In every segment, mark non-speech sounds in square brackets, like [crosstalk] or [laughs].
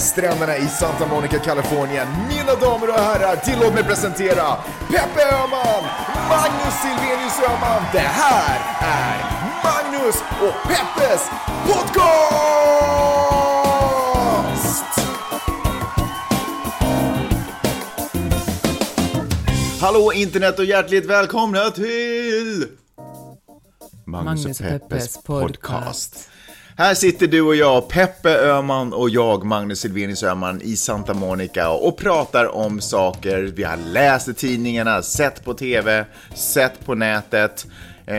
stränderna i Santa Monica, Kalifornien. Mina damer och herrar, tillåt mig presentera Peppe Öhman, Magnus Silvenius Öhman. Det här är Magnus och Peppes podcast! Hallå internet och hjärtligt välkomna till Magnus, och Peppes podcast. Här sitter du och jag, Peppe Öhman och jag, Magnus Silvenius Öhman, i Santa Monica och pratar om saker vi har läst i tidningarna, sett på TV, sett på nätet eh,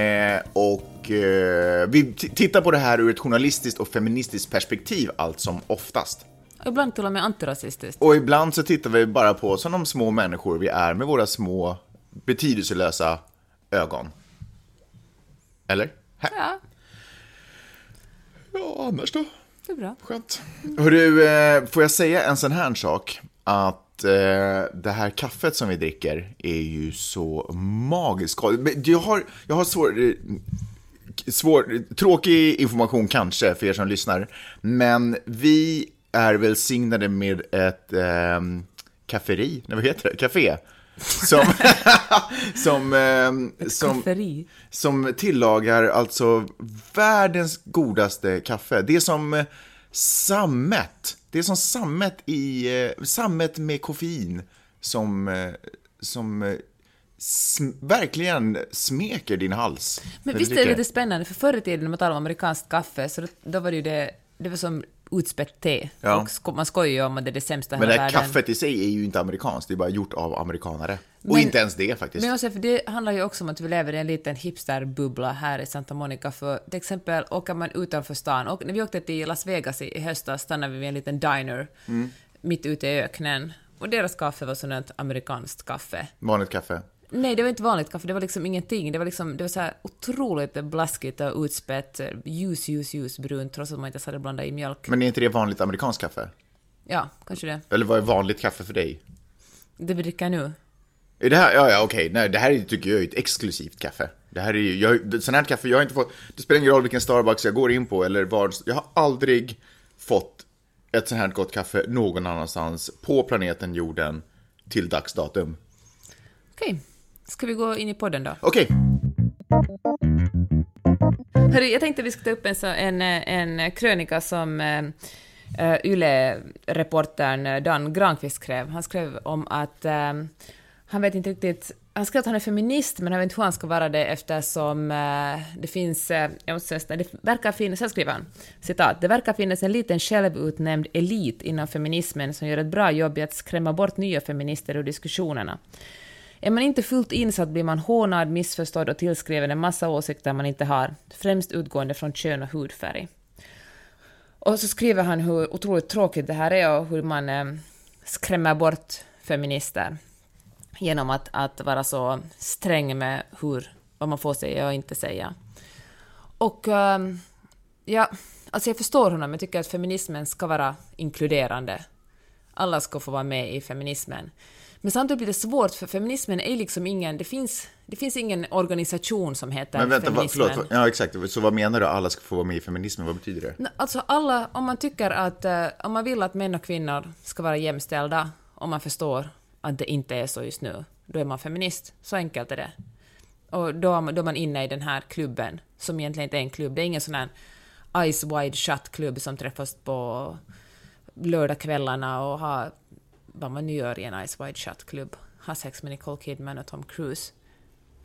och eh, vi tittar på det här ur ett journalistiskt och feministiskt perspektiv allt som oftast. Och ibland till och med antirasistiskt. Och ibland så tittar vi bara på som de små människor vi är med våra små betydelselösa ögon. Eller? Ja, Ja, annars då? det är bra. Skönt. Hörru, eh, får jag säga en sån här sak? Att eh, det här kaffet som vi dricker är ju så magiskt Jag har, jag har svår, eh, svår, tråkig information kanske för er som lyssnar. Men vi är välsignade med ett eh, kafferi, nej vad heter det, café. Som, [laughs] som, eh, som, som tillagar alltså världens godaste kaffe. Det är som eh, sammet. Det är som sammet i, eh, sammet med koffein som, eh, som eh, sm- verkligen smeker din hals. Men visst är det lite spännande, för förr i tiden när man talade om amerikanskt kaffe, så då, då var det ju det, det var som utspätt te. Ja. Och man skojar ju om att det är det sämsta i Men det här världen. kaffet i sig är ju inte amerikanskt, det är bara gjort av amerikanare. Och Men- inte ens det faktiskt. Men för det handlar ju också om att vi lever i en liten hipsterbubbla här i Santa Monica. För till exempel åker man utanför stan, och när vi åkte till Las Vegas i, i höstas stannade vi vid en liten diner Mm. mitt ute i öknen. Och deras kaffe var sådant amerikanskt kaffe. Vanligt kaffe. Nej, det var inte vanligt kaffe, det var liksom ingenting. Det var liksom, det var så här otroligt blaskigt och utspätt, ljus, ljus, ljus brunt, trots att man inte ens hade blandat i mjölk. Men är inte det vanligt amerikanskt kaffe? Ja, kanske det. Eller vad är vanligt kaffe för dig? Det vi dricker nu. Är det här, ja, ja okej, nej det här är, tycker jag är ett exklusivt kaffe. Det här är ju, jag, sån här kaffe, jag har inte fått, det spelar ingen roll vilken Starbucks jag går in på eller var, jag har aldrig fått ett sånt här gott kaffe någon annanstans på planeten jorden till dags datum. Okej, ska vi gå in i podden då? Okej, Hörru, jag tänkte vi skulle ta upp en, så, en, en krönika som uh, Yle-reportern Dan Granqvist skrev. Han skrev om att eh, han vet inte riktigt... Han skrev att han är feminist, men han vet inte hur han ska vara det eftersom det finns... eh, jag måste nästan... Det verkar finnas... Så skriver han. Citat. Det verkar finnas en liten självutnämnd elit inom feminismen som gör ett bra jobb i att skrämma bort nya feminister ur diskussionerna. Är man inte fullt insatt blir man hånad, missförstådd och tillskriven en massa åsikter man inte har, främst utgående från kön och hudfärg. Och så skriver han hur otroligt tråkigt det här är och hur man eh, skrämmer bort feminister genom att, att vara så sträng med hur, vad man får säga och inte säga. Och eh, ja, alltså jag förstår honom, jag tycker att feminismen ska vara inkluderande. Alla ska få vara med i feminismen. Men samtidigt blir det svårt, för feminismen är liksom ingen... Det finns, det finns ingen organisation som heter men vänta, vad, feminismen. förlåt, ja exakt, så vad menar du, alla ska få vara med i feminismen, vad betyder det? Alltså alla, om man tycker att, eh, om man vill att män och kvinnor ska vara jämställda, om man förstår att det inte är så just nu, då är man feminist. Så enkelt är det. Och då, är man- då är man inne i den här klubben, som egentligen inte är en klubb. Det är ingen sån här Ice Wide Shut-klubb som träffas på lördagskvällarna och har, vad man nu gör i en Ice Wide Shut-klubb, ha sex med Nicole Kidman och Tom Cruise.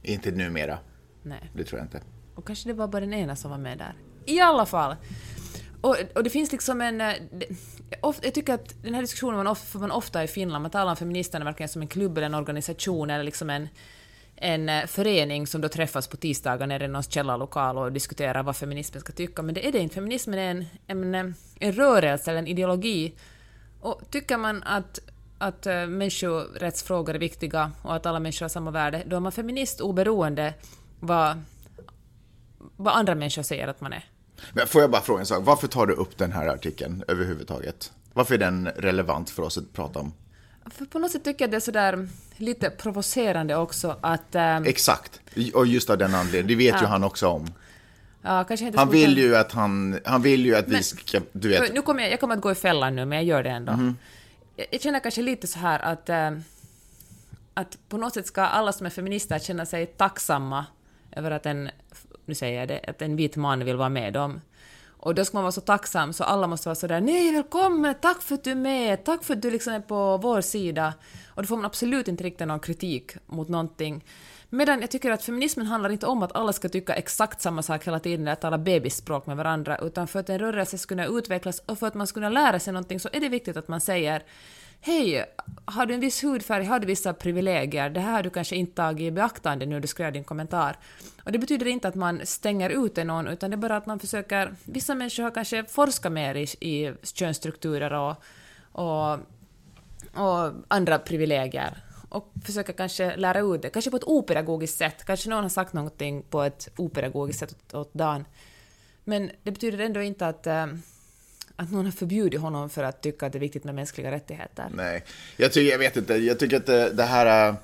Inte numera, Nej. det tror jag inte. Och kanske det var bara den ena som var med där. I alla fall. Och, och det finns liksom en... eh, det- of- Jag tycker att den här diskussionen man, of, får man ofta i Finland, man talar om feministerna verkligen som en klubb eller en organisation eller liksom en, en eh, förening som då träffas på tisdagar nere i någons källarlokal och diskuterar vad feminismen ska tycka. Men det är det inte. Feminismen är en, en, eh, en rörelse eller en ideologi. Och tycker man att, att eh, människorättsfrågor är viktiga och att alla människor har samma värde, då är man feminist oberoende vad, vad andra människor säger att man är. Men får jag bara fråga en sak, varför tar du upp den här artikeln överhuvudtaget? Varför är den relevant för oss att prata om? För på något sätt tycker jag det är sådär lite provocerande också att... ehm, Exakt, och just av den anledningen, det vet ju Ja. han också om. Ja, kanske inte Han vill ju att han, han vill ju att vi Men- ska, du vet. Nu kommer jag, jag kommer att gå i fällan nu, men jag gör det ändå. Mhm. Jag, jag känner kanske lite så här att, äh, att på något sätt ska alla som är feminister känna sig tacksamma över att en, nu säger jag det, att en vit man vill vara med dem. Och då ska man vara så tacksam så alla måste vara så där nej välkommen, tack för att du är med, tack för att du liksom är på vår sida. Och då får man absolut inte rikta någon kritik mot någonting. Medan jag tycker att feminismen handlar inte om att alla ska tycka exakt samma sak hela tiden, att tala bebisspråk med varandra, utan för att en rörelse ska kunna utvecklas och för att man ska kunna lära sig någonting så är det viktigt att man säger Hej, har du en viss hudfärg, har du vissa privilegier, det här har du kanske inte tagit i beaktande när du skrev din kommentar. Och det betyder inte att man stänger ute någon, utan det är bara att man försöker... Vissa människor har kanske forskat mer i, i könsstrukturer och, och, och andra privilegier och försöker kanske lära ut det, kanske på ett opedagogiskt sätt. Kanske någon har sagt någonting på ett opedagogiskt sätt åt, åt Dan. Men det betyder ändå inte att, äh, att någon har förbjudit honom för att tycka att det är viktigt med mänskliga rättigheter. Nej, jag tycker, jag vet inte, jag tycker att det, det här äh,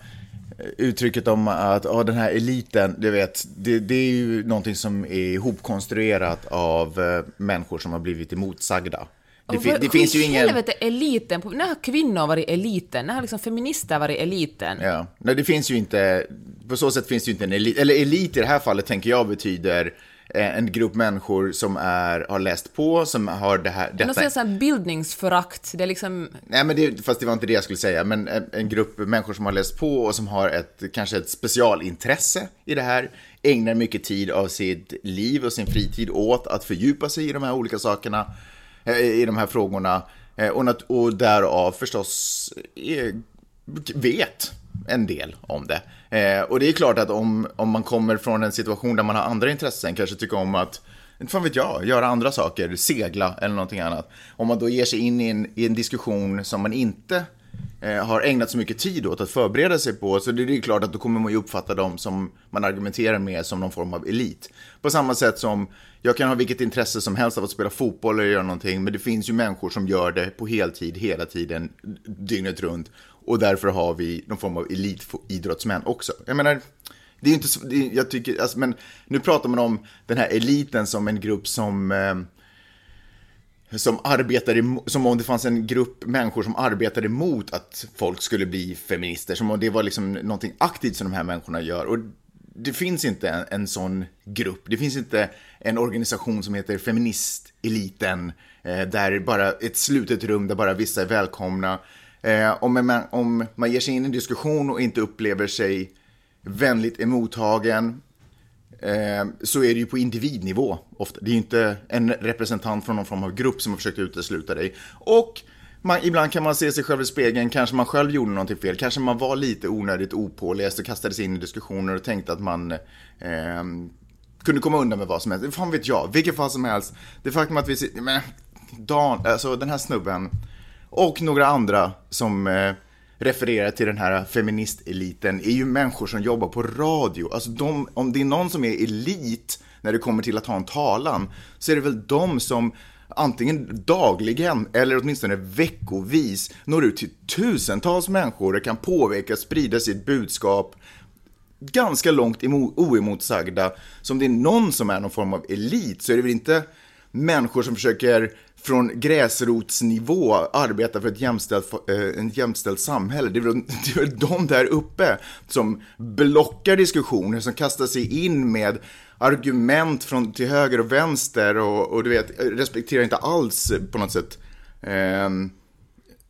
uttrycket om att ja, den här eliten, du vet, det, det är ju någonting som är ihopkonstruerat av äh, människor som har blivit emotsagda. Det, vad- det finns ju ingen... helvete eliten? När har kvinnor varit eliten? När har liksom feminister varit eliten? Ja, nej det finns ju inte, på så sätt finns det ju inte en elit, eller elit i det här fallet tänker jag betyder eh, en grupp människor som är, har läst på, som har det här, detta... slags sån här bildningsförakt. Det är liksom... Nej, men det, fast det var inte det jag skulle säga. Men en, en grupp människor som har läst på och som har ett, kanske ett specialintresse i det här, ägnar mycket tid av sitt liv och sin fritid åt att fördjupa sig i de här olika sakerna, eh, Eh, i de här frågorna. Eh, och, nat- och därav förstås är, vet en del om det. Eh, och det är klart att om, om man kommer från en situation där man har andra intressen, kanske tycker om att inte fan vet jag, göra andra saker, segla eller någonting annat. Om man då ger sig in i en, i en diskussion som man inte Eh, har ägnat så mycket tid åt att förbereda sig på, så det är ju klart att då kommer man ju uppfatta dem som man argumenterar med som någon form av elit. På samma sätt som jag kan ha vilket intresse som helst av att spela fotboll eller göra någonting, men det finns ju människor som gör det på heltid hela tiden, dygnet runt. Och därför har vi någon form av elitidrottsmän också. Jag menar, det är ju inte så, det jag tycker, alltså, men nu pratar man om den här eliten som en grupp som eh, som arbetar som om det fanns en grupp människor som arbetade emot att folk skulle bli feminister, som om det var liksom någonting aktivt som de här människorna gör. Och det finns inte en, en sån grupp, det finns inte en organisation som heter Feministeliten, eh, där bara ett slutet rum där bara vissa är välkomna. Eh, om, man, om man ger sig in i en diskussion och inte upplever sig vänligt emottagen, Eh, så är det ju på individnivå ofta. Det är ju inte en representant från någon form av grupp som har försökt utesluta dig. Och man, ibland kan man se sig själv i spegeln, kanske man själv gjorde någonting fel, kanske man var lite onödigt opåläst och kastade sig in i diskussioner och tänkte att man eh, kunde komma undan med vad som helst. Fan vet jag, vilket fall som helst. Det faktum att vi sitter, men Dan, alltså den här snubben och några andra som eh, refererar till den här feministeliten är ju människor som jobbar på radio. Alltså de, om det är någon som är elit när det kommer till att ha en talan så är det väl de som antingen dagligen eller åtminstone veckovis når ut till tusentals människor och kan påverka, sprida sitt budskap ganska långt oemotsagda. Så om det är någon som är någon form av elit så är det väl inte människor som försöker från gräsrotsnivå arbeta för ett jämställt, eh, en jämställt samhälle. Det är, väl, [laughs] det är väl de där uppe som blockar diskussioner, som kastar sig in med argument från till höger och vänster och, och du vet, respekterar inte alls på något sätt ehm,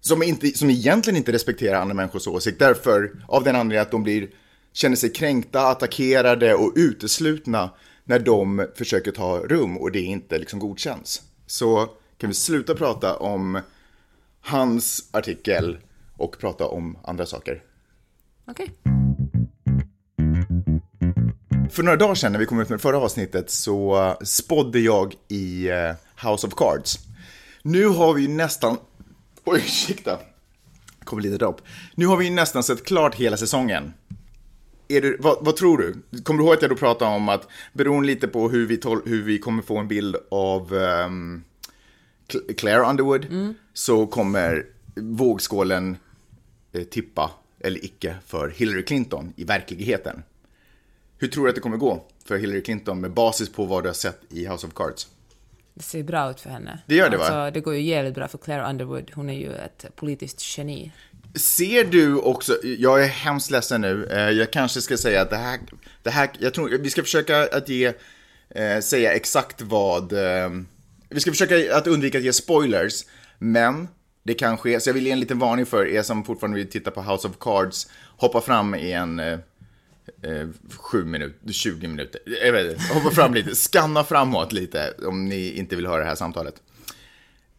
som, inte, som egentligen inte respekterar andra människors åsikt, därför av den anledningen att de blir, känner sig kränkta, attackerade och uteslutna när de försöker ta rum och det inte liksom godkänns. Så kan vi sluta prata om hans artikel och prata om andra saker. Okej. För några dagar sedan när vi kom ut med förra avsnittet så spådde jag i uh, House of Cards. Nu har vi nästan... Oj, ursäkta. Kommer lite dropp. Nu har vi ju nästan sett klart hela säsongen. Det, vad, vad tror du? Kommer du ihåg att jag då pratade om att beroende lite på hur vi, tol- hur vi kommer få en bild av Cl- Claire Underwood så kommer vågskålen eh, tippa, eller icke, för Hillary Clinton i verkligheten. Hur tror du att det kommer gå för Hillary Clinton med basis på vad du har sett i House of Cards? Det ser bra ut för henne. Det gör det, va? alltså, Det går ju jävligt bra för Claire Underwood. Hon är ju ett politiskt geni. Ser du också, jag är hemskt ledsen nu, eh, jag kanske ska säga att det här, det här jag tror, vi ska försöka att ge, eh, säga exakt vad, vi ska försöka att undvika att ge spoilers, men det kan ske, så jag vill ge en liten varning för er som fortfarande vill titta på House of Cards, hoppa fram i en eh, eh sju minuter, 20 minuter, jag vet inte, hoppa fram lite, skanna framåt lite om ni inte vill höra det här samtalet.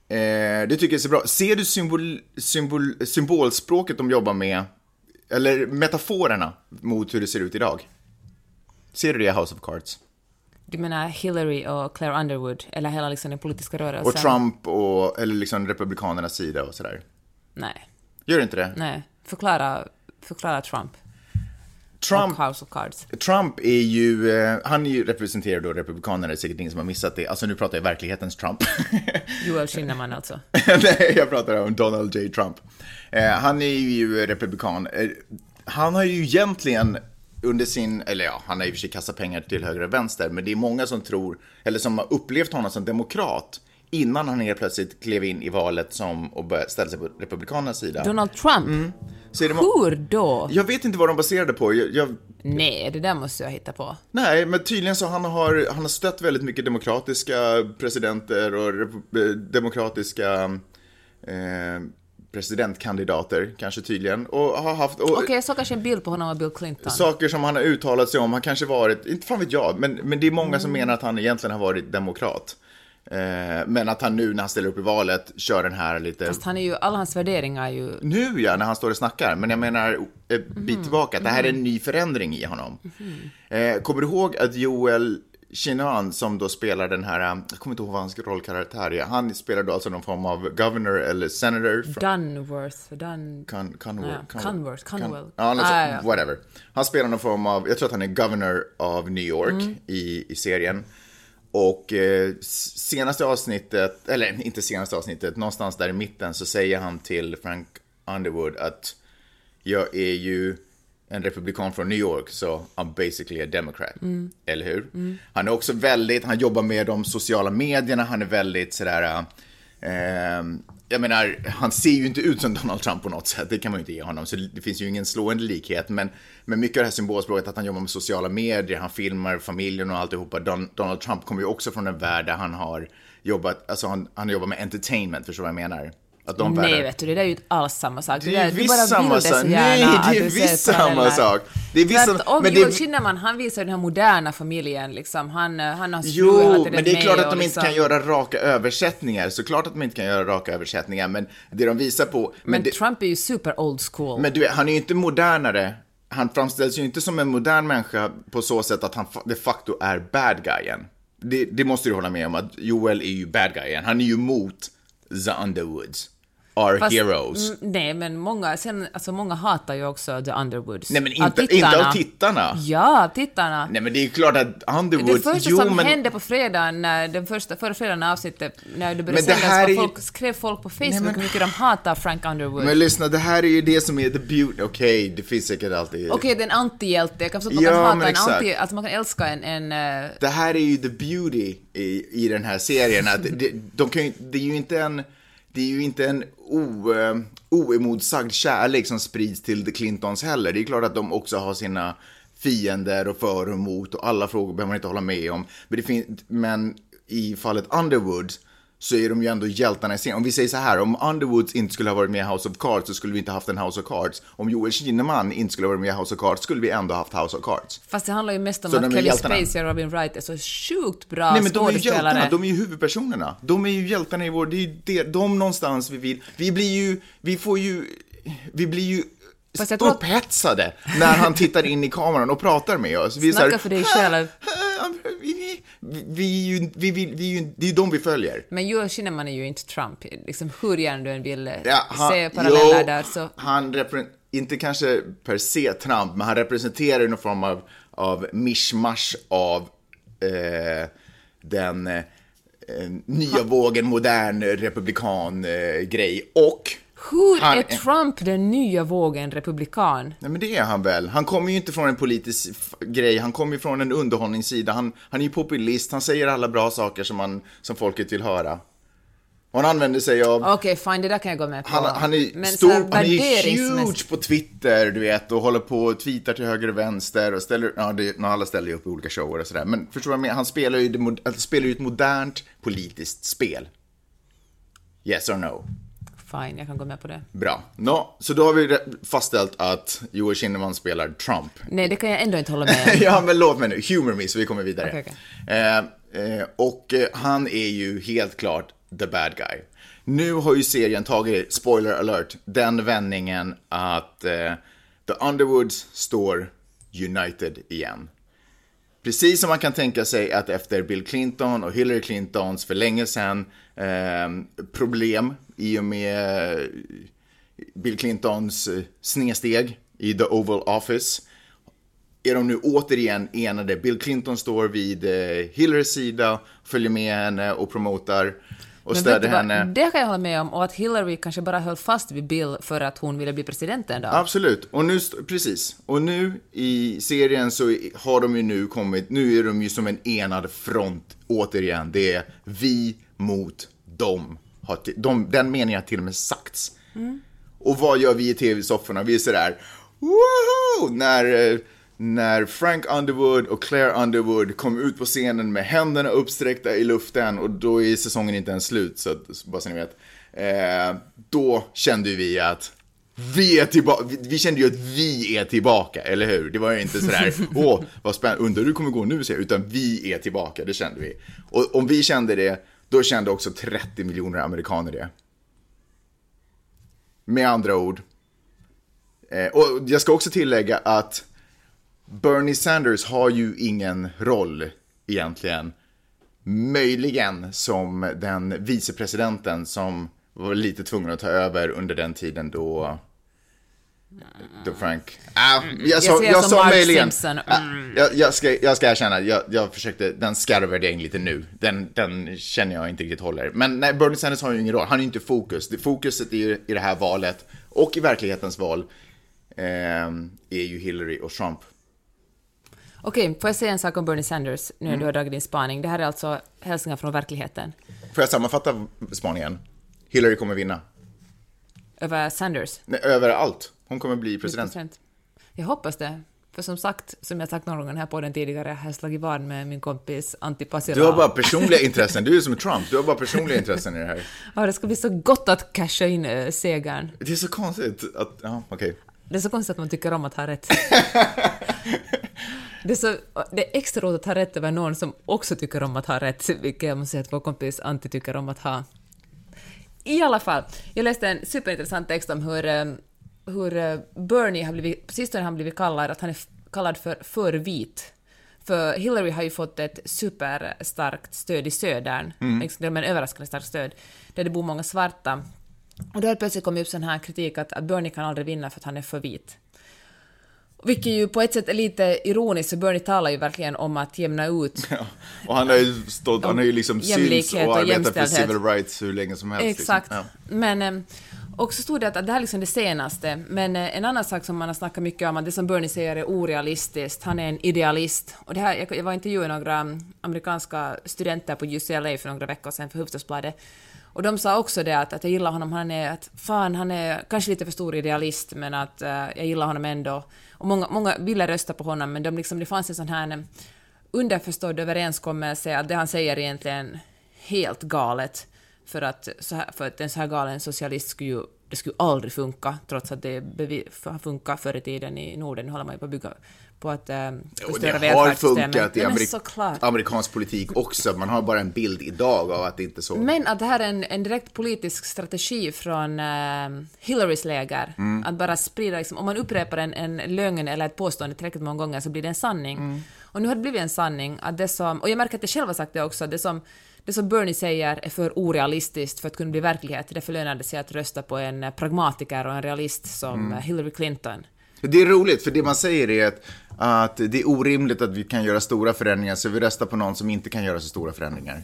Eh, det tycker jag är så bra. Ser du symbol, symbol, symbolspråket de jobbar med, eller metaforerna mot hur det ser ut idag? Ser du det i House of Cards? Du menar Hillary och Claire Underwood, eller hela liksom den politiska rörelsen? Och Trump och, eller liksom republikanernas sida och sådär? Nej. Gör inte det? Nej. Förklara, förklara Trump. Trump, och House of Cards. Trump är ju, eh, han är ju representerar då republikanerna, det är säkert ingen som har missat det. Alltså nu pratar jag verklighetens Trump. [laughs] Joel Kinnaman alltså. Nej, jag pratar om Donald J. Trump. Eh, han är ju republikan. Eh, han har ju egentligen under sin, eller ja, han har i och för sig kastat pengar till höger och vänster, men det är många som tror, eller som har upplevt honom som demokrat innan han helt plötsligt klev in i valet som, och började ställa sig på Republikanernas sida. Donald Trump? Mm. Så Hur då? Jag vet inte vad de baserade på. Jag, jag, Nej, det där måste jag hitta på. nej, men tydligen så han har han har stött väldigt mycket demokratiska presidenter och demokratiska eh, presidentkandidater, kanske tydligen. Och har haft... Okej, jag såg kanske en bild på honom och Bill Clinton. Saker som han har uttalat sig om, han kanske varit, inte fan vet jag, men, men det är många som Mm. menar att han egentligen har varit demokrat. Eh, men att han nu när han ställer upp i valet kör den här lite... Fast han är ju, alla hans värderingar är ju... Nu ja, när han står och snackar. Men jag menar Mhm. bit tillbaka, att det här är en ny förändring i honom. Eh, kommer du ihåg att Joel Kinnaman som då spelar den här, eh, jag kommer inte ihåg vad hans rollkaraktär är, han spelar då alltså någon form av governor eller senator. Från, Dunworth, Dun... Con, Conwell, Ja, Conworth, Conwell. ja, något Ah, ja. whatever. Han spelar någon form av, jag tror att han är governor av New York Mm. i, i serien. Och eh, senaste avsnittet, eller inte senaste avsnittet, någonstans där i mitten så säger han till Frank Underwood att jag är ju en republikan från New York, så I'm basically a democrat. Mm. Eller hur? Han är också väldigt, han jobbar med de sociala medierna, han är väldigt sådär, eh, jag menar, han ser ju inte ut som Donald Trump på något sätt, det kan man ju inte ge honom, så det finns ju ingen slående likhet, men, men mycket av det här symbolspråket, att han jobbar med sociala medier, han filmar familjen och alltihopa, Don, Donald Trump kommer ju också från en värld där han har jobbat, alltså han, han jobbar med entertainment, förstår du vad jag menar? Att de Nej, vet du, det där är ju inte alls samma sak. det är där, du visst samma det sak. Nej, det är visst samma sak. Det är visst samma- om men det- Joel Kinnaman, han visar ju den här moderna familjen, liksom. Han, eh, han har Jo, men det är klart att de inte liksom- kan göra raka översättningar. Såklart att de inte kan göra raka översättningar, men det de visar på... Men, Men det, Trump är ju super old school. men du vet, han är ju inte modernare. Han framställs ju inte som en modern människa på så sätt att han de facto är bad guyen. Det, det måste du hålla med om, att Joel är ju bad guyen. Han är ju mot the Underwoods. Our Fast, heroes. mm, Nej, men många, sen, alltså många hatar ju också The Underwoods. Nej, men Av inte, inte tittarna. av tittarna. Ja, av tittarna. Nej, men det är klart att Det Underwoods... första jo, som men... hände på fredagen, när den första, förra fredagen avsnittet, när det började det sändas, är ju- folk, skrev folk på Facebook men- hur mycket de hatar Frank Underwood. Men lyssna, det här är ju det som är the beauty. Okej, det finns säkert alltid... Okej, det är en antihjälte. Jag kan förstå att man Ja, kan hata en exakt. anti... Alltså man kan älska en... en eh, Det här är ju the beauty i, i den här serien. Att det, de kan ju, det är ju inte en, det är ju inte en o, eh, oemotsagd kärlek som sprids till the Clintons heller. Det är klart att de också har sina fiender och för och emot och alla frågor behöver man inte hålla med om. Men, det fin- men i fallet Underwood så är de ju ändå hjältarna i serien. Om vi säger så här, om Underwoods inte skulle ha varit med i House of Cards så skulle vi inte haft en House of Cards. Om Joel Kinnaman inte skulle ha varit med i House of Cards skulle vi ändå haft House of Cards. Fast det handlar ju mest om Så att Kevin hjältarna. Spacey och Robin Wright är så sjukt bra Nej men de är ju hjältarna, de är ju huvudpersonerna. De är ju hjältarna i vår, det är ju det, de någonstans vi vill. Vi blir ju, vi får ju, vi blir ju upphetsade när han tittar in i kameran och pratar med oss. Vi Snacka här, för dig själv. Vi, vi, vi, vi, vi det är ju de vi följer. Men Joel Kinnaman är ju inte Trump. Liksom hur gärna du än vill eh, Ja, han, se paralleller jo, där så... Han repre- inte kanske per se Trump, men han representerar någon form av, av mischmasch av eh, den eh, nya vågen modern republikan eh, grej och Hur han, är Trump den nya vågen republikan? Nej men det är han väl. Han kommer ju inte från en politisk grej, han kommer ju från en underhållningssida. Han, han är ju populist, han säger alla bra saker som, man, som folket vill höra. Och han använder sig av... Okej, okay, fine, det där kan jag gå med på. Han, han är Men stor, han är huge på Twitter, du vet, och håller på och tweetar till höger och vänster och ställer, ja, det, alla ställer ju upp i olika shower och sådär. Men förstår du vad jag menar? Han spelar ju, det, spelar ju ett modernt politiskt spel. Yes or no? Fine, jag kan gå med på det. Bra. No, så då har vi fastställt att Joel Kinnaman spelar Trump. Nej, det kan jag ändå inte hålla med om. [laughs] ja, men låt mig nu. Humor me, så vi kommer vidare. Okay, okay. Eh, eh, och eh, han är ju helt klart the bad guy. Nu har ju serien tagit, spoiler alert, den vändningen att eh, The Underwoods står United igen. Precis som man kan tänka sig att efter Bill Clinton och Hillary Clintons för länge sedan eh, problem i och med eh, Bill Clintons eh, snedsteg i The Oval Office är de nu återigen enade. Bill Clinton står vid eh, Hillarys sida, följer med henne och promotar och stödde henne. Det kan jag hålla med om, och att Hillary kanske bara höll fast vid Bill för att hon ville bli president en dag. Absolut, och nu, precis. Och nu i serien så har de ju nu kommit, nu är de ju som en enad front återigen. Det är vi mot dem. Har de, den meningen har till och med sagts. Mm. Och vad gör vi i tv-sofforna? Vi är sådär, woho! När eh, när Frank Underwood och Claire Underwood kom ut på scenen med händerna uppsträckta i luften och då är säsongen inte ens slut, så bara så ni vet. Eh, då kände vi att vi är tillbaka, vi kände ju att vi är tillbaka, eller hur? Det var ju inte sådär, [laughs] åh, vad spännande, undrar hur det kommer gå nu, utan vi är tillbaka, det kände vi. Och om vi kände det, då kände också 30 miljoner amerikaner det. Med andra ord, eh, och jag ska också tillägga att Bernie Sanders har ju ingen roll egentligen. Möjligen som den vicepresidenten som var lite tvungen att ta över under den tiden då då Frank... Ah, jag, sa, jag sa möjligen... Ah, mm. jag, jag, ska, jag ska erkänna, jag, jag försökte, den skarvvärdering lite nu. Den, den känner jag inte riktigt håller. Men nej, Bernie Sanders har ju ingen roll, han är ju inte fokus. fokuset i, i det här valet och i verklighetens val eh, är ju Hillary och Trump. Okej, får jag säga en sak om Bernie Sanders nu när mm. du har dragit din spaning? Det här är alltså hälsningar från verkligheten. Får jag sammanfatta spaningen? Hillary kommer vinna. Över Sanders? Nej, över allt. Hon kommer bli president. president. Jag hoppas det. För som sagt, som jag sagt några gånger här på den tidigare, jag har slagit vad med min kompis Antti Pasila. Du har bara personliga intressen, du är som Trump, du har bara personliga intressen i det här. [laughs] Ja, det ska bli så gott att casha in äh, segern. Det är så konstigt att, ja, okej. Okay. Det är så konstigt att man tycker om att ha rätt. [laughs] Det är, så, det är extra roligt att ha rätt över någon som också tycker om att ha rätt, vilket jag måste säga att vår kompis Antti tycker om att ha. I alla fall, jag läste en superintressant text om hur, eh, hur eh, Bernie har blivit, på sistone har han blivit kallad, att han är kallad för för vit. För Hillary har ju fått ett superstarkt stöd i södern, mm. liksom, en överraskande starkt stöd, där det bor många svarta. Och då har det plötsligt kommit upp sån här kritik att, att Bernie kan aldrig vinna för att han är för vit. Vilket ju på ett sätt är lite ironiskt, för Bernie talar ju verkligen om att jämna ut... Ja, och han har ju stått, han har ju liksom syns och arbetat för civil rights hur länge som helst. Liksom. Exakt. Liksom. Ja. Men, ehm, och så stod det att det här är liksom det senaste, men eh, en annan sak som man har snackat mycket om, att det som Bernie säger är orealistiskt, han är en idealist. Och det här, jag, var intervjuade några amerikanska studenter på UCLA för några veckor sedan för Hufvudstadsbladet, och de sa också det att, att jag gillar honom, han är, att fan han är kanske lite för stor idealist, men att uh, jag gillar honom ändå. Och många, många ville rösta på honom, men de liksom, det fanns en sån här eh, underförstådd överenskommelse att det han säger är egentligen helt galet. För att, så här, för att en så här galen socialist skulle ju det skulle aldrig funka, trots att det har förr i tiden i Norden. Nu håller man ju på att bygga på att eh, förstöra Det har funkat i amerik amerikansk politik också. Man har bara en bild idag av att det inte är så. Men att det här är en, en direkt politisk strategi från eh, Hillarys läger. Mm. Att bara sprida, liksom, om man upprepar en, en lögn eller ett påstående tillräckligt många gånger så blir det en sanning. Mm. Och nu har det blivit en sanning att det som, och jag märker att jag själv har sagt det också, det som det som Bernie säger är för orealistiskt för att kunna bli verklighet. Därför lönar det sig att rösta på en pragmatiker och en realist som mm. Hillary Clinton. Det är roligt, för det man säger är att, att det är orimligt att vi kan göra stora förändringar, så vi röstar på någon som inte kan göra så stora förändringar.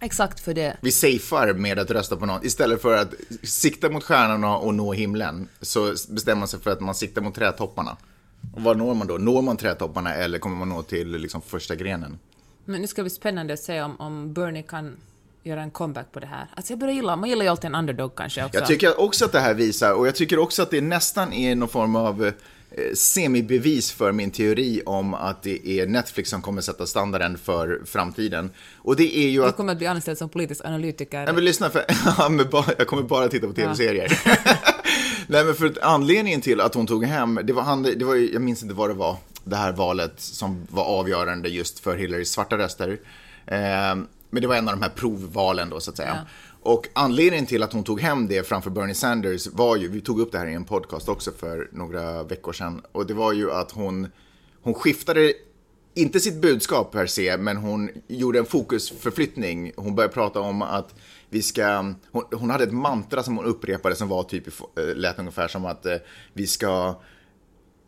Exakt för det. Vi safear med att rösta på någon. Istället för att sikta mot stjärnorna och nå himlen så bestämmer man sig för att man siktar mot trädtopparna. Och vad når man då? Når man trädtopparna eller kommer man nå till liksom första grenen? Men nu ska det bli spännande att se om, om Bernie kan göra en comeback på det här. Alltså jag börjar gilla, man gillar ju alltid en underdog kanske också. Jag tycker också att det här visar, och jag tycker också att det nästan är någon form av eh, semibevis för min teori om att det är Netflix som kommer sätta standarden för framtiden. Och det är ju att... Du kommer att bli anställd som politisk analytiker. Nej men lyssna, för, [laughs] jag kommer bara titta på tv-serier. Ja. [laughs] Nej men för att anledningen till att hon tog hem, det var, han, det var jag minns inte vad det var, det här valet som var avgörande just för Hillarys svarta röster. Eh, men det var en av de här provvalen då så att säga. Ja. Och anledningen till att hon tog hem det framför Bernie Sanders var ju, vi tog upp det här i en podcast också för några veckor sedan, och det var ju att hon, hon skiftade inte sitt budskap per se, men hon gjorde en fokusförflyttning. Hon började prata om att vi ska, hon, hon hade ett mantra som hon upprepade som var typ, eh, lät ungefär som att eh, vi ska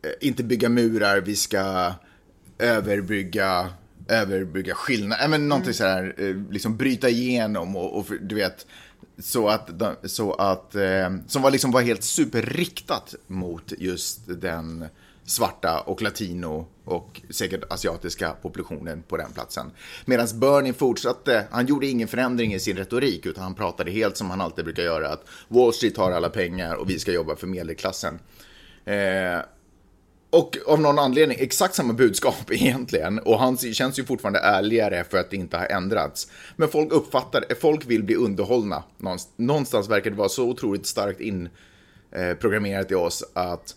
eh, inte bygga murar, vi ska överbrygga överbrygga skillnader, men någonting mm. sådär, eh, liksom bryta igenom och, och du vet, så att, så att eh, som var liksom var helt superriktat mot just den svarta och latino och säkert asiatiska populationen på den platsen. Medan Bernie fortsatte, han gjorde ingen förändring i sin retorik utan han pratade helt som han alltid brukar göra att Wall Street har alla pengar och vi ska jobba för medelklassen. Eh, och av någon anledning exakt samma budskap [laughs] egentligen. Och han känns ju fortfarande ärligare för att det inte har ändrats. Men folk uppfattar, folk vill bli underhållna. Någonstans verkar det vara så otroligt starkt inprogrammerat eh, i oss att,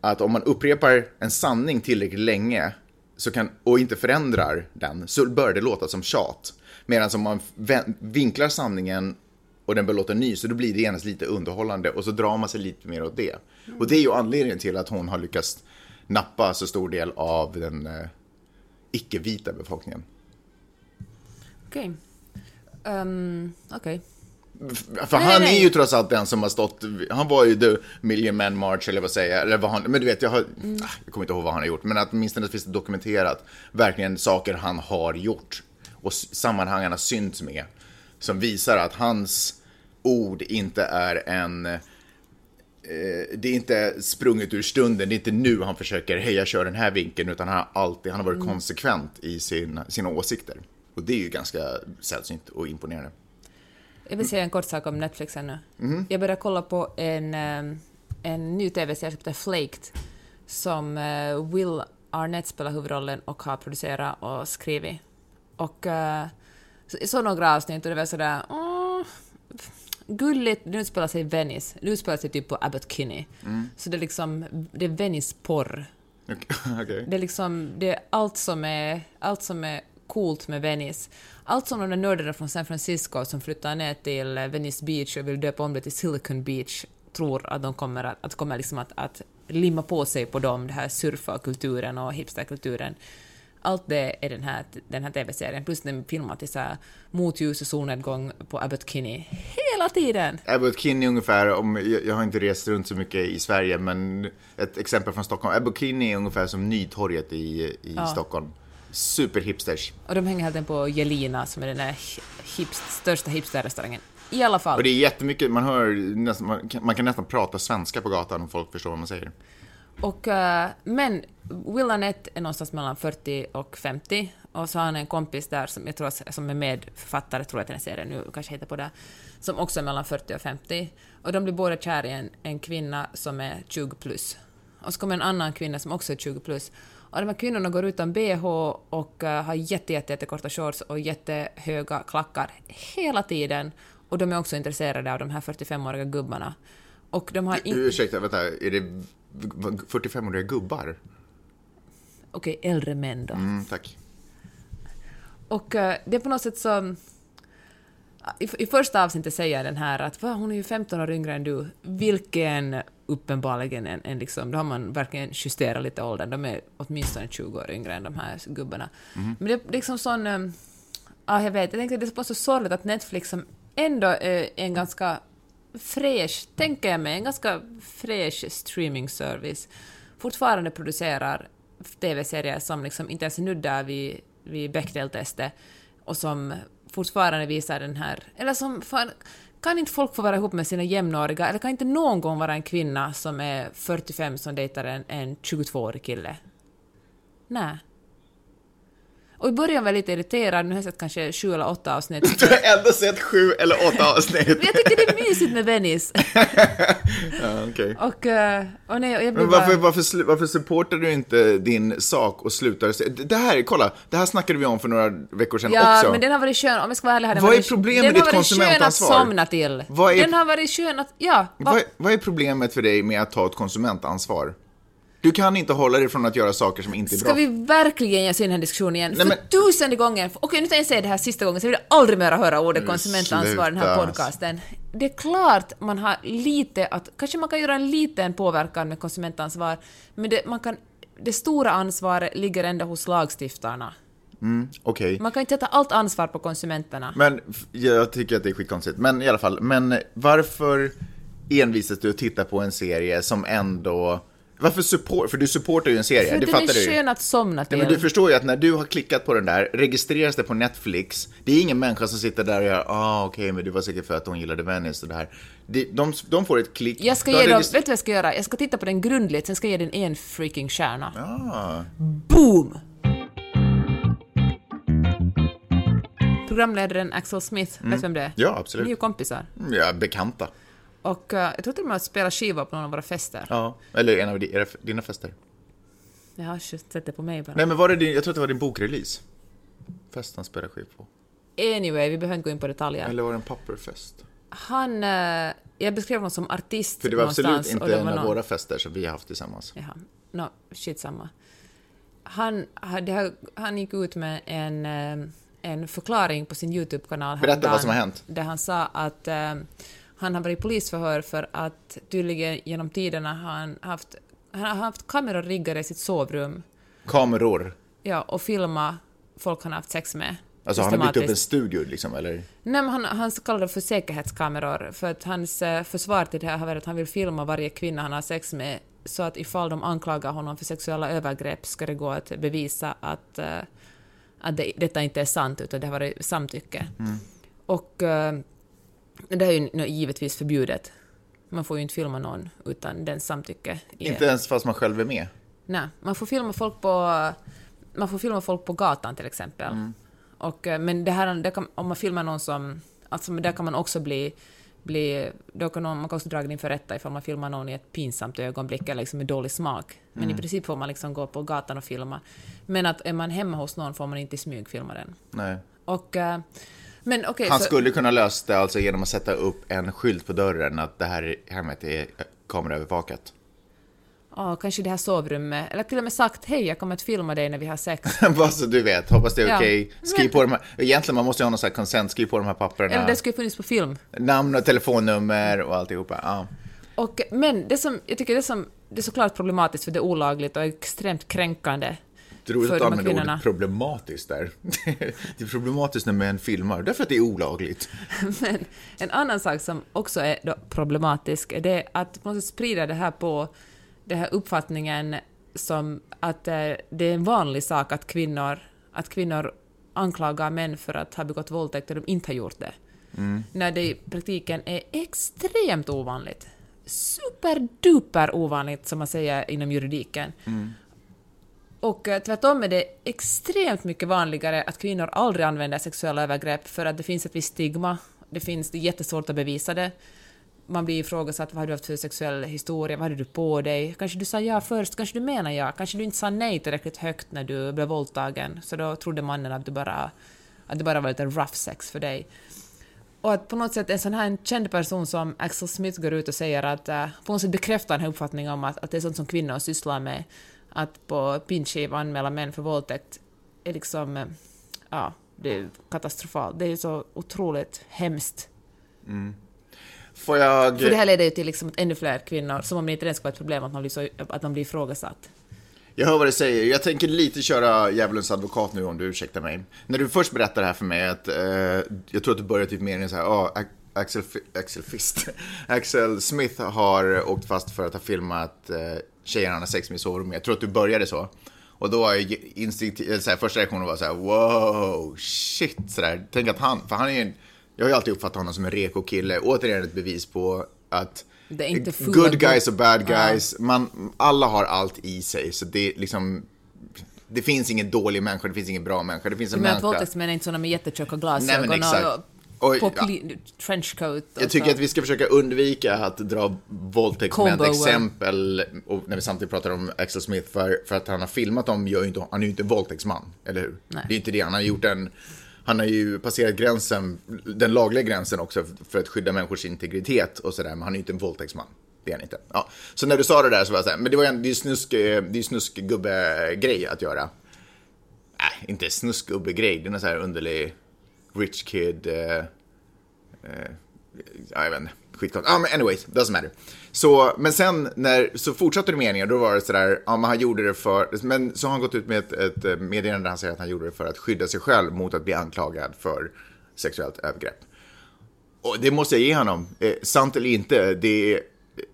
att om man upprepar en sanning tillräckligt länge så kan, och inte förändrar den så bör det låta som tjat. Medan om man vinklar sanningen och den bör låta ny så då blir det genast lite underhållande och så drar man sig lite mer åt det. Och det är ju anledningen till att hon har lyckats nappa så stor del av den eh, icke-vita befolkningen. Okej. Okay. Um, okay. För nej, han nej, nej. är ju trots allt den som har stått, han var ju the Million Man March eller vad säger jag, eller vad han, men du vet jag har, mm. Ah, jag kommer inte ihåg vad han har gjort, men att åtminstone finns det dokumenterat verkligen saker han har gjort och sammanhang han har synts med som visar att hans ord inte är en Eh, det är inte sprunget ur stunden, det är inte nu han försöker, hej jag kör den här vinkeln, utan han har alltid, han har varit mm. konsekvent i sin, sina åsikter. Och det är ju ganska sällsynt och imponerande. Jag vill säga en kort sak om Netflix ännu. Mm. Jag började kolla på en, eh, en ny tv-serie som heter Flaked, som eh, Will Arnett spelar huvudrollen och har producerat och skrivit. Och jag såg några avsnitt och det var sådär... Oh, gulligt, det utspelar sig i Venice. Det utspelar sig typ på Abbot Kinney. Mm. Så det är liksom, det är Venice-porr. [laughs] Okay. Det är liksom, det är allt som är, allt som är coolt med Venice. Allt som de där nördarna från San Francisco som flyttar ner till Venice Beach och vill döpa om det till Silicon Beach tror att de kommer att, att, kommer liksom att, att limma på sig på dem, det här surfa-kulturen och hipsterkulturen allt det är den här, den här TV-serien, plus den filmad till så här och solnedgång på Abbot Kinney hela tiden. Abbot Kinney ungefär, om, jag, jag, har inte rest runt så mycket i Sverige, men ett exempel från Stockholm. Abbot Kinney är ungefär som Nytorget i, i ja. Stockholm. Superhipsters. Och de hänger helt på Jelina som är den där hipst, största hipsterrestaurangen. I alla fall. Och det är jättemycket, man hör, nästan, man, kan, man kan nästan prata svenska på gatan om folk förstår vad man säger. Och, uh, men Will Arnett är någonstans mellan 40 och 50 och så har han en kompis där som jag tror som är medförfattare, tror jag till den serien nu, kanske heter på det, som också är mellan 40 och 50. Och de blir båda kär i en, en kvinna som är 20 plus. Och så kommer en annan kvinna som också är 20 plus. Och de här kvinnorna går utan bh och uh, har jätte, jätte, jätte shorts och jättehöga klackar hela tiden. Och de är också intresserade av de här 45-åriga gubbarna. Och de har in... Ursäkta, vänta, är det 45-åriga gubbar? Okej, okay, äldre män då. Mm, tack. Och uh, det är på något sätt så... I, I, första avsnittet säger den här att Va, hon är ju 15 år yngre än du, vilken uppenbarligen en, en liksom, då har man verkligen justerat lite åldern, de är åtminstone 20 år yngre än de här gubbarna. Mm. Men det är liksom sån... Um, ja, jag vet, jag tänkte det är så sorgligt att Netflix som ändå är en ganska fräsch, tänker jag mig, en ganska fräsch streaming-service fortfarande producerar tv-serier som liksom inte ens nuddar vid, vid Bechdel-testet och som fortfarande visar den här, eller som fan, kan inte folk få vara ihop med sina jämnåriga, eller kan inte någon gång vara en kvinna som är 45 som dejtar en, en 22-årig kille? Nej. Och i början var jag lite irriterad, nu har jag sett kanske sju eller åtta avsnitt. [laughs] Du har ändå sett sju eller åtta avsnitt. Men jag tycker det är mysigt med Venice. [laughs] ja, okay. och, eh, och nej, jag blir Men varför, bara... varför, varför supportar du inte din sak och slutar se? Det här, kolla, det här snackade vi om för några veckor sedan Ja, också. men den har varit skön, om jag ska vara ärlig. har den Vad är problemet den med har ditt varit skön att konsumentansvar? somna till. Vad är- Den har varit skön att, ja. va- Vad, vad är problemet för dig med att ta ett konsumentansvar? Du kan inte hålla dig från att göra saker som inte är Ska bra. vi verkligen ge oss in i den här diskussionen igen? Nej, För men- tusende gången, okej nu tänker jag säga det här sista gången, så vill jag aldrig mer höra ordet Men konsumentansvar i den här podcasten. Det är klart man har lite att, kanske man kan göra en liten påverkan med konsumentansvar, men det, man kan, det stora ansvaret ligger ändå hos lagstiftarna. Okej. Man kan inte sätta allt ansvar på konsumenterna. Men jag tycker att det är skitkonstigt. Men i alla fall, men varför envisas du att titta på en serie som ändå... Varför support? För du supportar ju en serie, För det den fattar är du ju. skön att somna till. Nej, men du förstår ju att när du har klickat på den där, registreras det på Netflix, det är ingen människa som sitter där och gör ah okej, men det var säkert för att hon gillade Venice och det här. De, de, de får ett klick. Jag ska ge dem, vet du vad jag ska göra? Jag ska titta på den grundligt, sen ska jag ge den en freaking stjärna. Ah, Boom! Programledaren Axel Smith, vet du vem det är? ja, Ni är absolut. ju kompisar. Ja, bekanta. Och eh, jag tror till och med att spela skiva på någon av våra fester. Ja, eller en av dina fester. Jag har sett det på mig bara. Nej, men var det din, jag tror att det var din bokrelease. Fest han spelade skiv på. Anyway, vi behöver inte gå in på detaljer. Eller var det en papperfest? Han... eh, jag beskrev honom som artist För det var absolut inte en av någon- våra fester som vi har haft tillsammans. Jaha, no, shit samma. Han, hade, han gick ut med en, eh, en förklaring på sin YouTube-kanal Berätta vad som har hänt. Där han sa att eh, han har varit i polisförhör för att tydligen genom tiderna har han haft, han har haft kameror riggade i sitt sovrum Kameror. ja, och filma folk han har haft sex med. Alltså har han byggt upp en studio liksom, eller? Nej, men han, han kallar det för säkerhetskameror, för att hans eh, försvar till det här har varit att han vill filma varje kvinna han har sex med, så att ifall de anklagar honom för sexuella övergrepp ska det gå att bevisa att, eh, att det, detta inte är sant, utan det har varit samtycke. Och det är ju givetvis förbjudet. Man får ju inte filma någon utan den samtycke. Inte ens fast man själv är med. Nej, man får filma folk på, man får filma folk på gatan till exempel. Och, eh, men det här, det kan, om man filmar någon som... Alltså, där kan man också bli... bli då kan någon, man kan också dra inför rätta ifall man filmar någon i ett pinsamt ögonblick eller liksom med dålig smak. Men i princip får man liksom gå på gatan och filma. Men att är man hemma hos någon får man inte i smyg filma den. Nej. Och... eh, Men okej, Han så... skulle kunna lösa det alltså genom att sätta upp en skylt på dörren att det här hemmet är kameraövervakat. Ja, kanske det här sovrummet. Eller till och med sagt hej, jag kommer att filma dig när vi har sex. [laughs] Bara så du vet, hoppas det är Ja. okej. Skriv Men- på de här, egentligen man måste ju ha någon sån här consent, skriv på de här papperna. Eller det skulle funnits på film. Namn och telefonnummer och alltihopa. Ja. Och, men det som, jag tycker det som, det är såklart problematiskt för det är olagligt och extremt kränkande. Det är roligt För att använda ordet problematiskt där. [laughs] Det är problematiskt när män filmar, därför att det är olagligt. [laughs] Men en annan sak som också är problematisk är det att man måste sprida det här på den här uppfattningen som att eh, det är en vanlig sak att kvinnor, att kvinnor anklagar män för att ha begått våldtäkt och de inte har gjort det. När det i praktiken är extremt ovanligt. Superduper ovanligt, som man säger inom juridiken. Och eh, tvärtom är det extremt mycket vanligare att kvinnor aldrig använder sexuella övergrepp för att det finns ett visst stigma. Det, finns, det är jättesvårt att bevisa det. Man blir ifrågasatt, vad har du haft för sexuell historia, vad hade du på dig? Kanske du sa ja först, kanske du menar ja, kanske du inte sa nej tillräckligt högt när du blev våldtagen, så då trodde mannen att, du bara, att det bara var lite rough sex för dig. Och att på något sätt en sån här en känd person som Axel Smith går ut och säger att eh, på något sätt bekräftar den här uppfattningen om att, att det är sånt som kvinnor sysslar med, att på pinnskiva anmäla män för våldtäkt är liksom, eh, ja, det är katastrofalt. Det är så otroligt hemskt. Får jag... För det här leder ju till liksom att ännu fler kvinnor, som om det inte ens ska vara ett problem att man blir, så, att man blir ifrågasatt. Jag hör vad du säger. Jag tänker lite köra djävulens advokat nu om du ursäktar mig. När du först berättar det här för mig att, eh, jag tror att du började typ med en så här, ah, Axel, Axel Fist, [laughs] Axel Smith har åkt fast för att ha filmat eh, han har sex med i sovrummet. Jag tror att du började så. Och då var jag så här, första reaktionen var så här, wow, shit, så där. Tänk att han, för han är ju en, jag har ju alltid uppfattat honom som en reko kille. Återigen ett bevis på att Det är inte good guys och bad guys, man, alla har allt i sig. Så det är liksom, det finns ingen dålig människa, det finns ingen bra människa. Det finns en Men att människa. våldtäktsmän är inte sådana med jättetjocka Nej, men glasögon exakt. och, Oj, ja. trenchcoat. Jag tycker så. att vi ska försöka undvika att dra våldtäktsmän Combo. exempel och när vi samtidigt pratar om Axel Smith för, för att han har filmat dem, gör ju inte, han är ju inte en våldtäktsman, eller hur? Nej. Det är inte det, han har gjort en han har ju passerat gränsen, den lagliga gränsen också för att skydda människors integritet och sådär, men han är ju inte en våldtäktsman. Det är han inte. Ja. Så när du sa det där så var jag såhär, men det var ju en, det är snusk, eh, det är ju snuskgubbe-grej att göra. Nej, inte snuskgubbe-grej, det är någon sån här underlig rich kid, eh, ja, jag vet inte, skitkonstigt. Ah, men anyways, doesn't matter. Så, men sen när, så fortsatte det meningen, då var det sådär, ja men han gjorde det för, men så har han gått ut med ett, ett eh, meddelande där han säger att han gjorde det för att skydda sig själv mot att bli anklagad för sexuellt övergrepp. Och det måste jag ge honom, eh, sant eller inte, det är,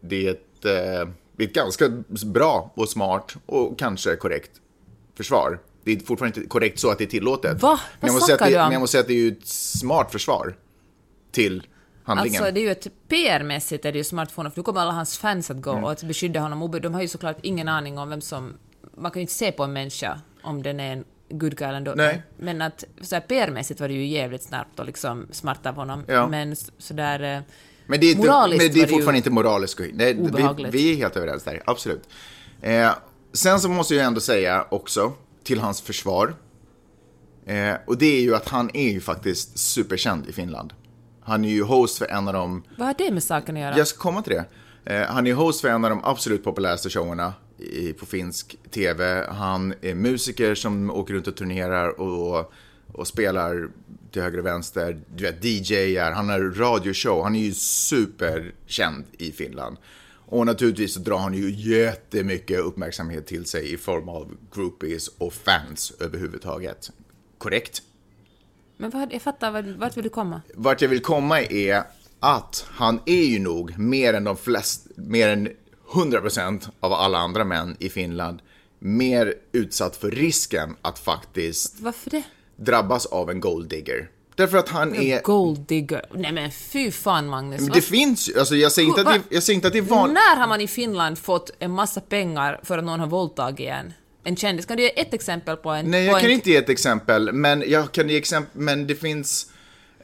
det är ett, eh, det är ett ganska bra och smart och kanske korrekt försvar. Det är fortfarande inte korrekt så att det är tillåtet. Va? Men jag måste säga att det? Men jag måste säga att det är ju ett smart försvar till handlingen. Alltså det är ju ett PR-mässigt är det ju smartphone, för nu kommer alla hans fans att gå Mm. och att beskydda honom. De har ju såklart ingen aning om vem som... Man kan ju inte se på en människa om den är en good guy dålig. Nej. Men att så här, PR-mässigt var det ju jävligt snabbt och liksom smart av honom. Ja. Men sådär... eh, Men det är, inte, Moraliskt men det är var det fortfarande inte moraliskt. Nej, vi, vi är helt överens där, absolut. Eh, sen så måste jag ändå säga också, till hans försvar, eh, och det är ju att han är ju faktiskt superkänd i Finland. Han är ju host för en av de, Vad har det med saken att göra? jag ska komma till det. Eh, han är host för en av de absolut populäraste showerna i, på finsk tv. Han är musiker som åker runt och turnerar och, och spelar till höger och vänster. Du vet, DJar, han har radioshow. Han är ju superkänd i Finland. Och naturligtvis så drar han ju jättemycket uppmärksamhet till sig i form av groupies och fans överhuvudtaget. Korrekt? Men vad, jag fattar, vart, vart vill du komma? Vart jag vill komma är att han är ju nog mer än de flesta, mer än 100% av alla andra män i Finland, mer utsatt för risken att faktiskt Varför det? drabbas av en gold digger. Därför att han är... Gold digger. Nej men fy fan Magnus. Men det finns ju, alltså jag säger inte att det, jag säger inte att det är vanligt. När har man i Finland fått en massa pengar för att någon har våldtagit en? En kändis. Kan du ge ett exempel på en... Nej, jag kan en, inte ge ett exempel, men jag kan ge exempel, men det finns...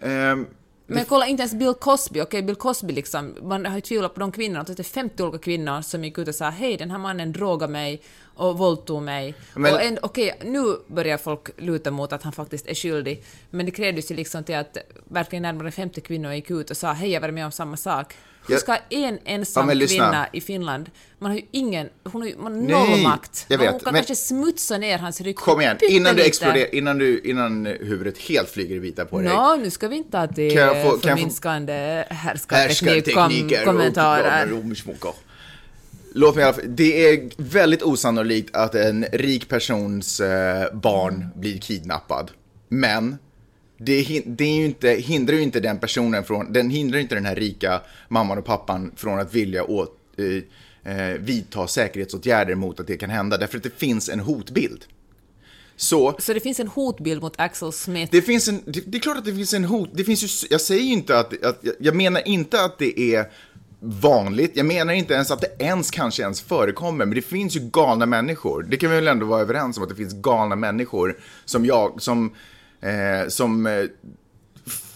ehm, Men kolla, inte ens Bill Cosby. Okej, Bill Cosby liksom. Man har ju tvivlat på de kvinnorna. Det är 50 olika kvinnor som gick ut och sa hej, den här mannen drogade mig och våldtog mig. Men- Och en- okej, nu börjar folk luta mot att han faktiskt är skyldig. Men det krävdes ju liksom till att verkligen närmare 50 kvinnor gick ut och sa hej, jag var med om samma sak. Hur ska en ensam Ja, kvinna i Finland, man har ju ingen, hon har ju man har noll Nej, makt. jag vet, hon kan men- kanske smutsa ner hans rykte Kom igen, innan du exploderar, innan, du, innan huvudet helt flyger i vita på dig. Nå, nu ska vi inte ha till Kan jag få- förminskande härskarteknik Härskartekniker kom, kommentarer. och romsmockor. Låt mig i alla fall, det är väldigt osannolikt att en rik persons eh, barn blir kidnappad. Men det, det ju inte, hindrar ju inte den personen från, den hindrar inte den här rika mamman och pappan från att vilja åt, eh, eh, vidta säkerhetsåtgärder mot att det kan hända, därför att det finns en hotbild. Så Så det finns en hotbild mot Axel Smith. det finns en, det, det är klart att det finns en hot. Det finns ju, jag säger ju inte att, att, jag menar inte att det är vanligt. Jag menar inte ens att det ens kanske ens förekommer, men det finns ju galna människor. Det kan vi väl ändå vara överens om att det finns galna människor som jag, som, eh, som eh,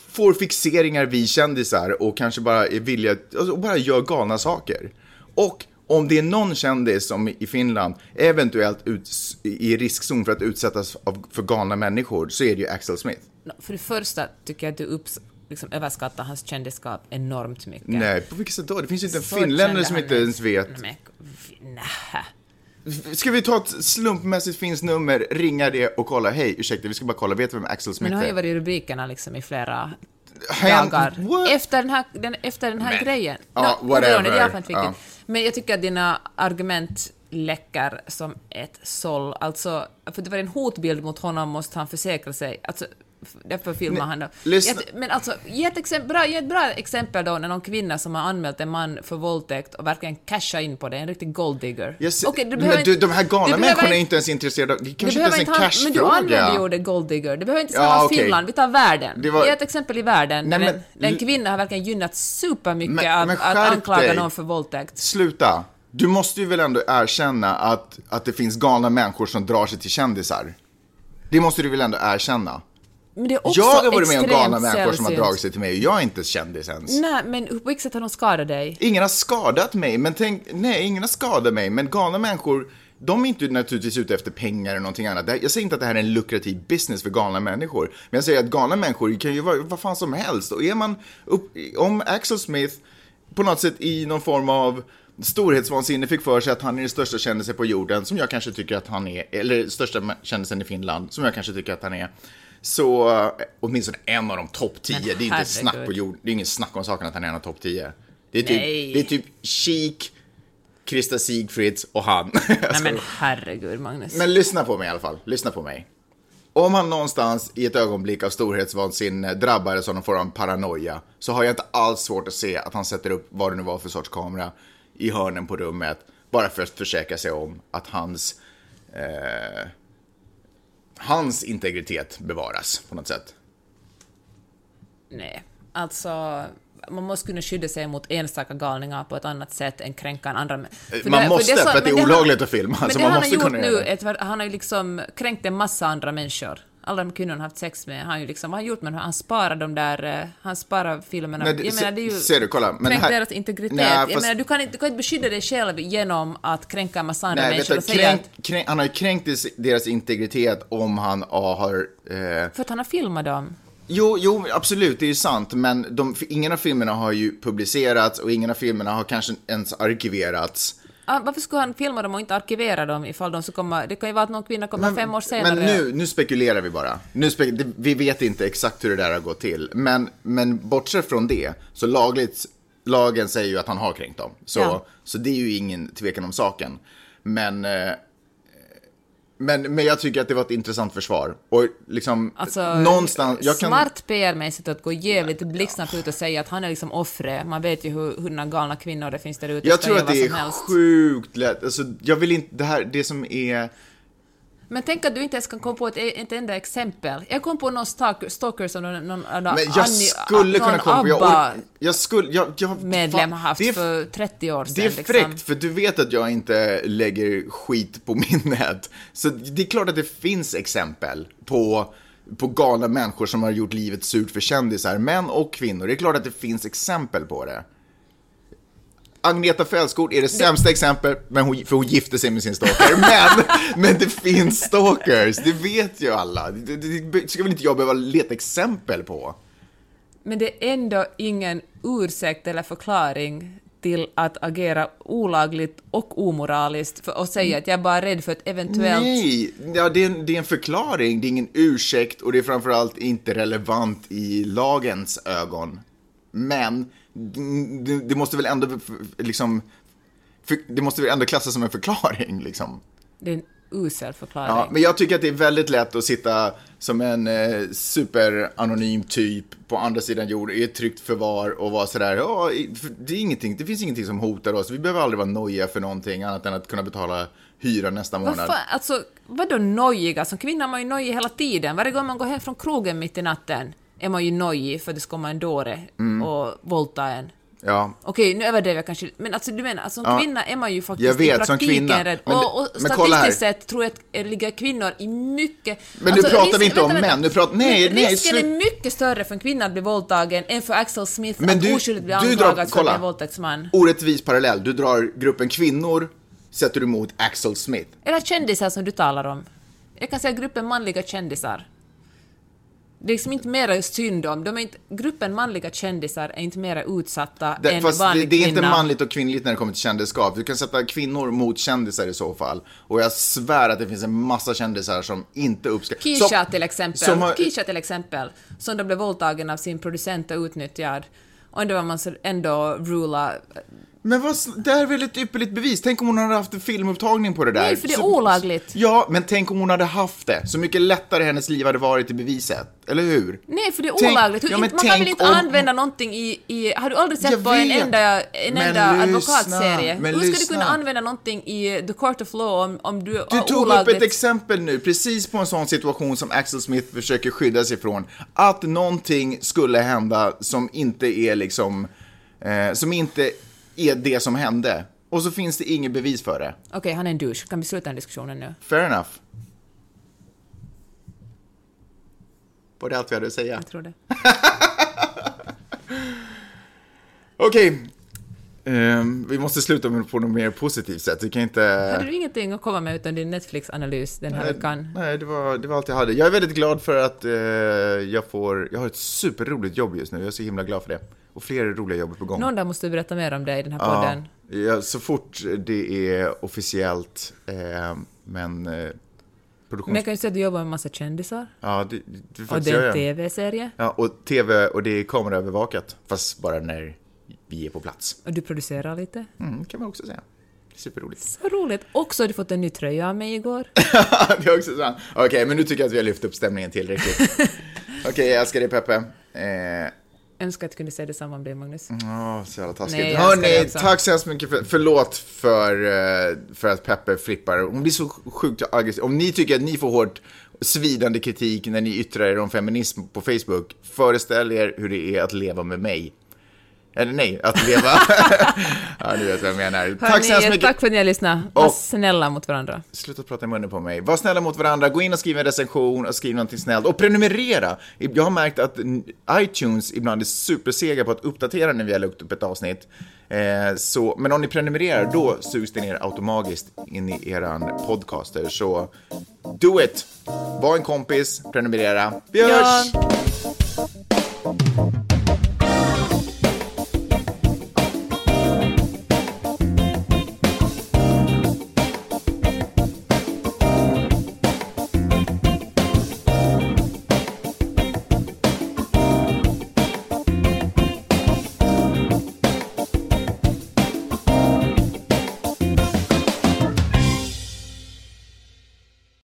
får fixeringar vid kändisar och kanske bara är villiga, alltså, och bara gör galna saker. Och om det är någon kändis som i Finland eventuellt ut, i riskzon för att utsättas av, för galna människor så är det ju Axel Smith. För det första tycker jag att du liksom, överskattar hans kändisskap enormt mycket. Nej, på vilket sätt då? Det finns ju inte en finländare som inte ens vet. Men, nej. Ska vi ta ett slumpmässigt finskt nummer, ringa det och kolla, hej, ursäkta, vi ska bara kolla, vet du vem Axel Men Smith nu har ju är? varit i rubrikerna liksom i flera Han- dagar. What? Efter den här, den, efter den här Men- grejen. Ja, Nå, whatever. det är viktigt. Ja. Men jag tycker att dina argument läcker som ett såll. Alltså, för det var en hotbild mot honom måste han försäkra sig. Alltså, därför filmar han då. lyssna- Men alltså, ge ett, exempel, bra, ge ett bra exempel då när någon kvinna som har anmält en man för våldtäkt och verkligen cashar in på det, en riktig golddigger. Okej, du men du, de här galna människorna är inte- ens intresserade av... Det kanske inte ens är en ha, men du använder ju cashfråga. ordet golddigger. Det behöver inte Ja, vara okej. Finland, vi tar världen. Det var- Ge ett exempel i världen. Nej, men- en, där en kvinna har verkligen gynnat supermycket Men- men att skärp anklaga dig. någon för våldtäkt. Sluta. Du måste ju väl ändå erkänna att, att det finns galna människor som drar sig till kändisar? Det måste du väl ändå erkänna? Men det är också Jag har varit med om galna människor som har dragit sig till mig och jag är inte kändis ens. Nej, men på vilket sätt har de skadat dig? Ingen har skadat mig, men tänk, nej, ingen har skadat mig, men galna människor, de är inte naturligtvis ute efter pengar eller någonting annat. Jag säger inte att det här är en lukrativ business för galna människor, men jag säger att galna människor kan ju vara vad fan som helst. Och är man upp, om Axel Smith på något sätt i någon form av storhetsvansinne fick för sig att han är den största kändisen på jorden, som jag kanske tycker att han är, eller största kändisen i Finland, som jag kanske tycker att han är. Så eh, åtminstone en av de topp 10, Men det är inte snack på jorden, det är ingen snack om saken att han är en av topp 10. Det är typ, Nej. det är typ Chic, Krista Sigfrids och han. [laughs] Nej Alltså, men herregud, Magnus. men lyssna på mig i alla fall, lyssna på mig. Om han någonstans i ett ögonblick av storhetsvansinne drabbades av någon form av paranoia så har jag inte alls svårt att se att han sätter upp vad det nu var för sorts kamera i hörnen på rummet bara för att försäkra sig om att hans eh, hans integritet bevaras på något sätt. Nej, alltså man måste kunna skydda sig mot enstaka galningar på ett annat sätt än kränka en andra. För Man det- måste, så- för att det är olagligt han- att filma, Men så det man han måste har gjort nu, det. att han har ju liksom kränkt en massa andra människor. Alla de kvinnorna haft sex med, han ju liksom, vad han gjort dem? Han sparar de där, eh, han sparar filmerna. Nej, det- jag menar, det är ju ser du, kolla, men kränkt här- deras integritet. Nej, jag fast- menar, du kan, inte, du kan inte beskydda dig själv genom att kränka en massa andra Nej, människor och säga kränk, kränk, han har ju kränkt deras integritet om han ah, har... Eh, att, för att han har filmat dem. jo, jo, absolut, det är ju sant, men de, ingen av filmerna har ju publicerats och ingen av filmerna har kanske ens arkiverats. Ah, varför skulle han filma dem och inte arkivera dem ifall de skulle komma... Det kan ju vara att någon kvinna kommer fem år senare. Men nu, nu spekulerar vi bara. Nu spek, vi vet inte exakt hur det där har gått till. Men, men bortsett från det, så lagligt, lagen säger ju att han har kränkt dem. Så, Ja. så det är ju ingen tvekan om saken. Men, eh, men, men jag tycker att det var ett intressant försvar. Och liksom, Alltså, någonstans... Jag kan, smart PR-mässigt att gå jävligt blixtsnabbt ut och säga att han är liksom offret. Man vet ju hur, hur galna kvinnor det finns där ute. jag tror att det är sjukt lätt. Alltså, jag vill inte, det här, det som är... Men tänk att du inte ens kan komma på ett, ett enda exempel. Jag kom på någon stalker, stalker som någon, någon, någon Men jag skulle kunna komma på... Jag, skulle... Jag, jag, medlem fan, haft är för 30 år sedan. Det är liksom. fräckt, för du vet att jag inte lägger skit på [laughs] minnet. Så det är klart att det finns exempel på, på galna människor som har gjort livet surt för kändisar, män och kvinnor. Det är klart att det finns exempel på det. Agneta Fältskog är det sämsta exemplet, men hon, för hon gifte sig med sin stalker. Men, men det finns stalkers, det vet ju alla. Det, det, det ska väl inte jag behöva leta exempel på? Men det är ändå ingen ursäkt eller förklaring till att agera olagligt och omoraliskt för, och säga att jag är bara rädd för ett eventuellt... Nej, ja, det, är en, det är en förklaring, det är ingen ursäkt och det är framförallt inte relevant i lagens ögon. Men det, det måste väl ändå liksom, det måste väl ändå klassas som en förklaring liksom. Det är en usel förklaring. Ja, men jag tycker att det är väldigt lätt att sitta som en eh, superanonym typ på andra sidan jorden i ett tryggt förvar och vara sådär, ja, det, är ingenting, det finns ingenting som hotar oss, vi behöver aldrig vara nojiga för någonting annat än att kunna betala hyra nästa Vad månad. fan, alltså, vadå nojiga? Som kvinna är man ju nojig hela tiden. Varje gång man går hem från krogen mitt i natten är man ju nojig för att det ska komma en dåre Mm. och våldta en. Ja, Okej, nu överdrev jag kanske, men alltså du menar, som Ja. kvinna är man ju faktiskt Jag vet, i som praktiken kvinna. rädd. Men och, och men statistiskt sett tror jag att ligger kvinnor i mycket... Men nu pratar vi inte om män, nu pratar- nej, nej, Risken slut. är mycket större för en kvinna att bli våldtagen än för Axel Smith Men att du- oskyldigt bli du drar- anklagad för att kolla. bli en våldtäktsman. orättvis parallell. Du drar gruppen kvinnor, sätter du emot Axel Smith. Det kändisar som du talar om? Jag kan säga gruppen manliga kändisar. Det är liksom inte mera synd om, de är inte, gruppen manliga kändisar är inte mera utsatta Det, än fast det, vanlig det är kvinna. inte manligt och kvinnligt när det kommer till kändisskap. Du kan sätta kvinnor mot kändisar i så fall. Och jag svär att det finns en massa kändisar som inte uppskattar... Kisha till exempel. som har- Kisha till exempel. Som då blev våldtagen av sin producent och utnyttjad. Och ändå var man så ändå rula Men vad, det här är väl ett ypperligt bevis? Tänk om hon hade haft en filmupptagning på det där. Nej, för det är Så- olagligt. Ja, men tänk om hon hade haft det. Så mycket lättare hennes liv hade varit i beviset. Eller hur? Nej, för det är Tänk- olagligt. Hur, ja, man kan väl inte om- använda någonting i, i... Har du aldrig sett på en enda, en Men enda lyssna, advokatserie? men Hur ska du kunna använda någonting i the court of law om, om du, Du har tog olagligt... upp ett exempel nu, precis på en sån situation som Axel Smith försöker skydda sig från. Att någonting skulle hända som inte är liksom, eh, som inte är det som hände. Och så finns det inget bevis för det. Okej, han är en douche. Kan vi sluta den diskussionen nu? Fair enough. Var det allt vi hade att säga? Jag tror det. [laughs] Okej. Ehm, vi måste sluta med på något mer positivt sätt. Vi kan inte... Hade du ingenting att komma med utan din Netflix-analys den här veckan? Nej, det var, det var allt jag hade. Jag är väldigt glad för att eh, jag får... Jag har ett superroligt jobb just nu. Jag är så himla glad för det. Och fler roliga jobb är på gång. Någon dag måste du berätta mer om det i den här podden. ja, så fort det är officiellt. Eh, men... Eh, produktions... Men jag kan ju säga att du jobbar med massa kändisar. Ja, det, det, det Och det är en. TV-serie. Ja, och TV och det är kameraövervakat. Fast bara när vi är på plats. Och du producerar lite. Mm, kan man också säga. Superroligt. Så roligt. Och så har du fått en ny tröja av mig igår. [laughs] det är också sant. Okej, men nu tycker jag att vi har lyft upp stämningen tillräckligt. [laughs] Okej, jag älskar dig Peppe. Eh, Önskar att du kunde säga detsamma om dig, Magnus. Åh, så jävla taskigt. Nej, Hörni, också. tack så hemskt mycket för, förlåt för, eh, för att Peppe flippar. Hon blir så sjukt aggressiv. Om ni tycker att ni får hårt svidande kritik när ni yttrar er om feminism på Facebook, föreställ er hur det är att leva med mig. Eller nej, att leva... [laughs] ja, du vet vad jag menar. tack så hemskt mycket. tack för att ni har lyssnat. Var Och- snälla mot varandra. Sluta prata i munnen på mig. Var snälla mot varandra, gå in och skriv en recension och skriv någonting snällt. Och prenumerera! Jag har märkt att iTunes ibland är supersega på att uppdatera när vi har lagt upp ett avsnitt. Eh, så, men om ni prenumererar, då sugs det ner automatiskt in i eran podcaster. Så do it! Var en kompis, prenumerera. Vi hörs! Ja.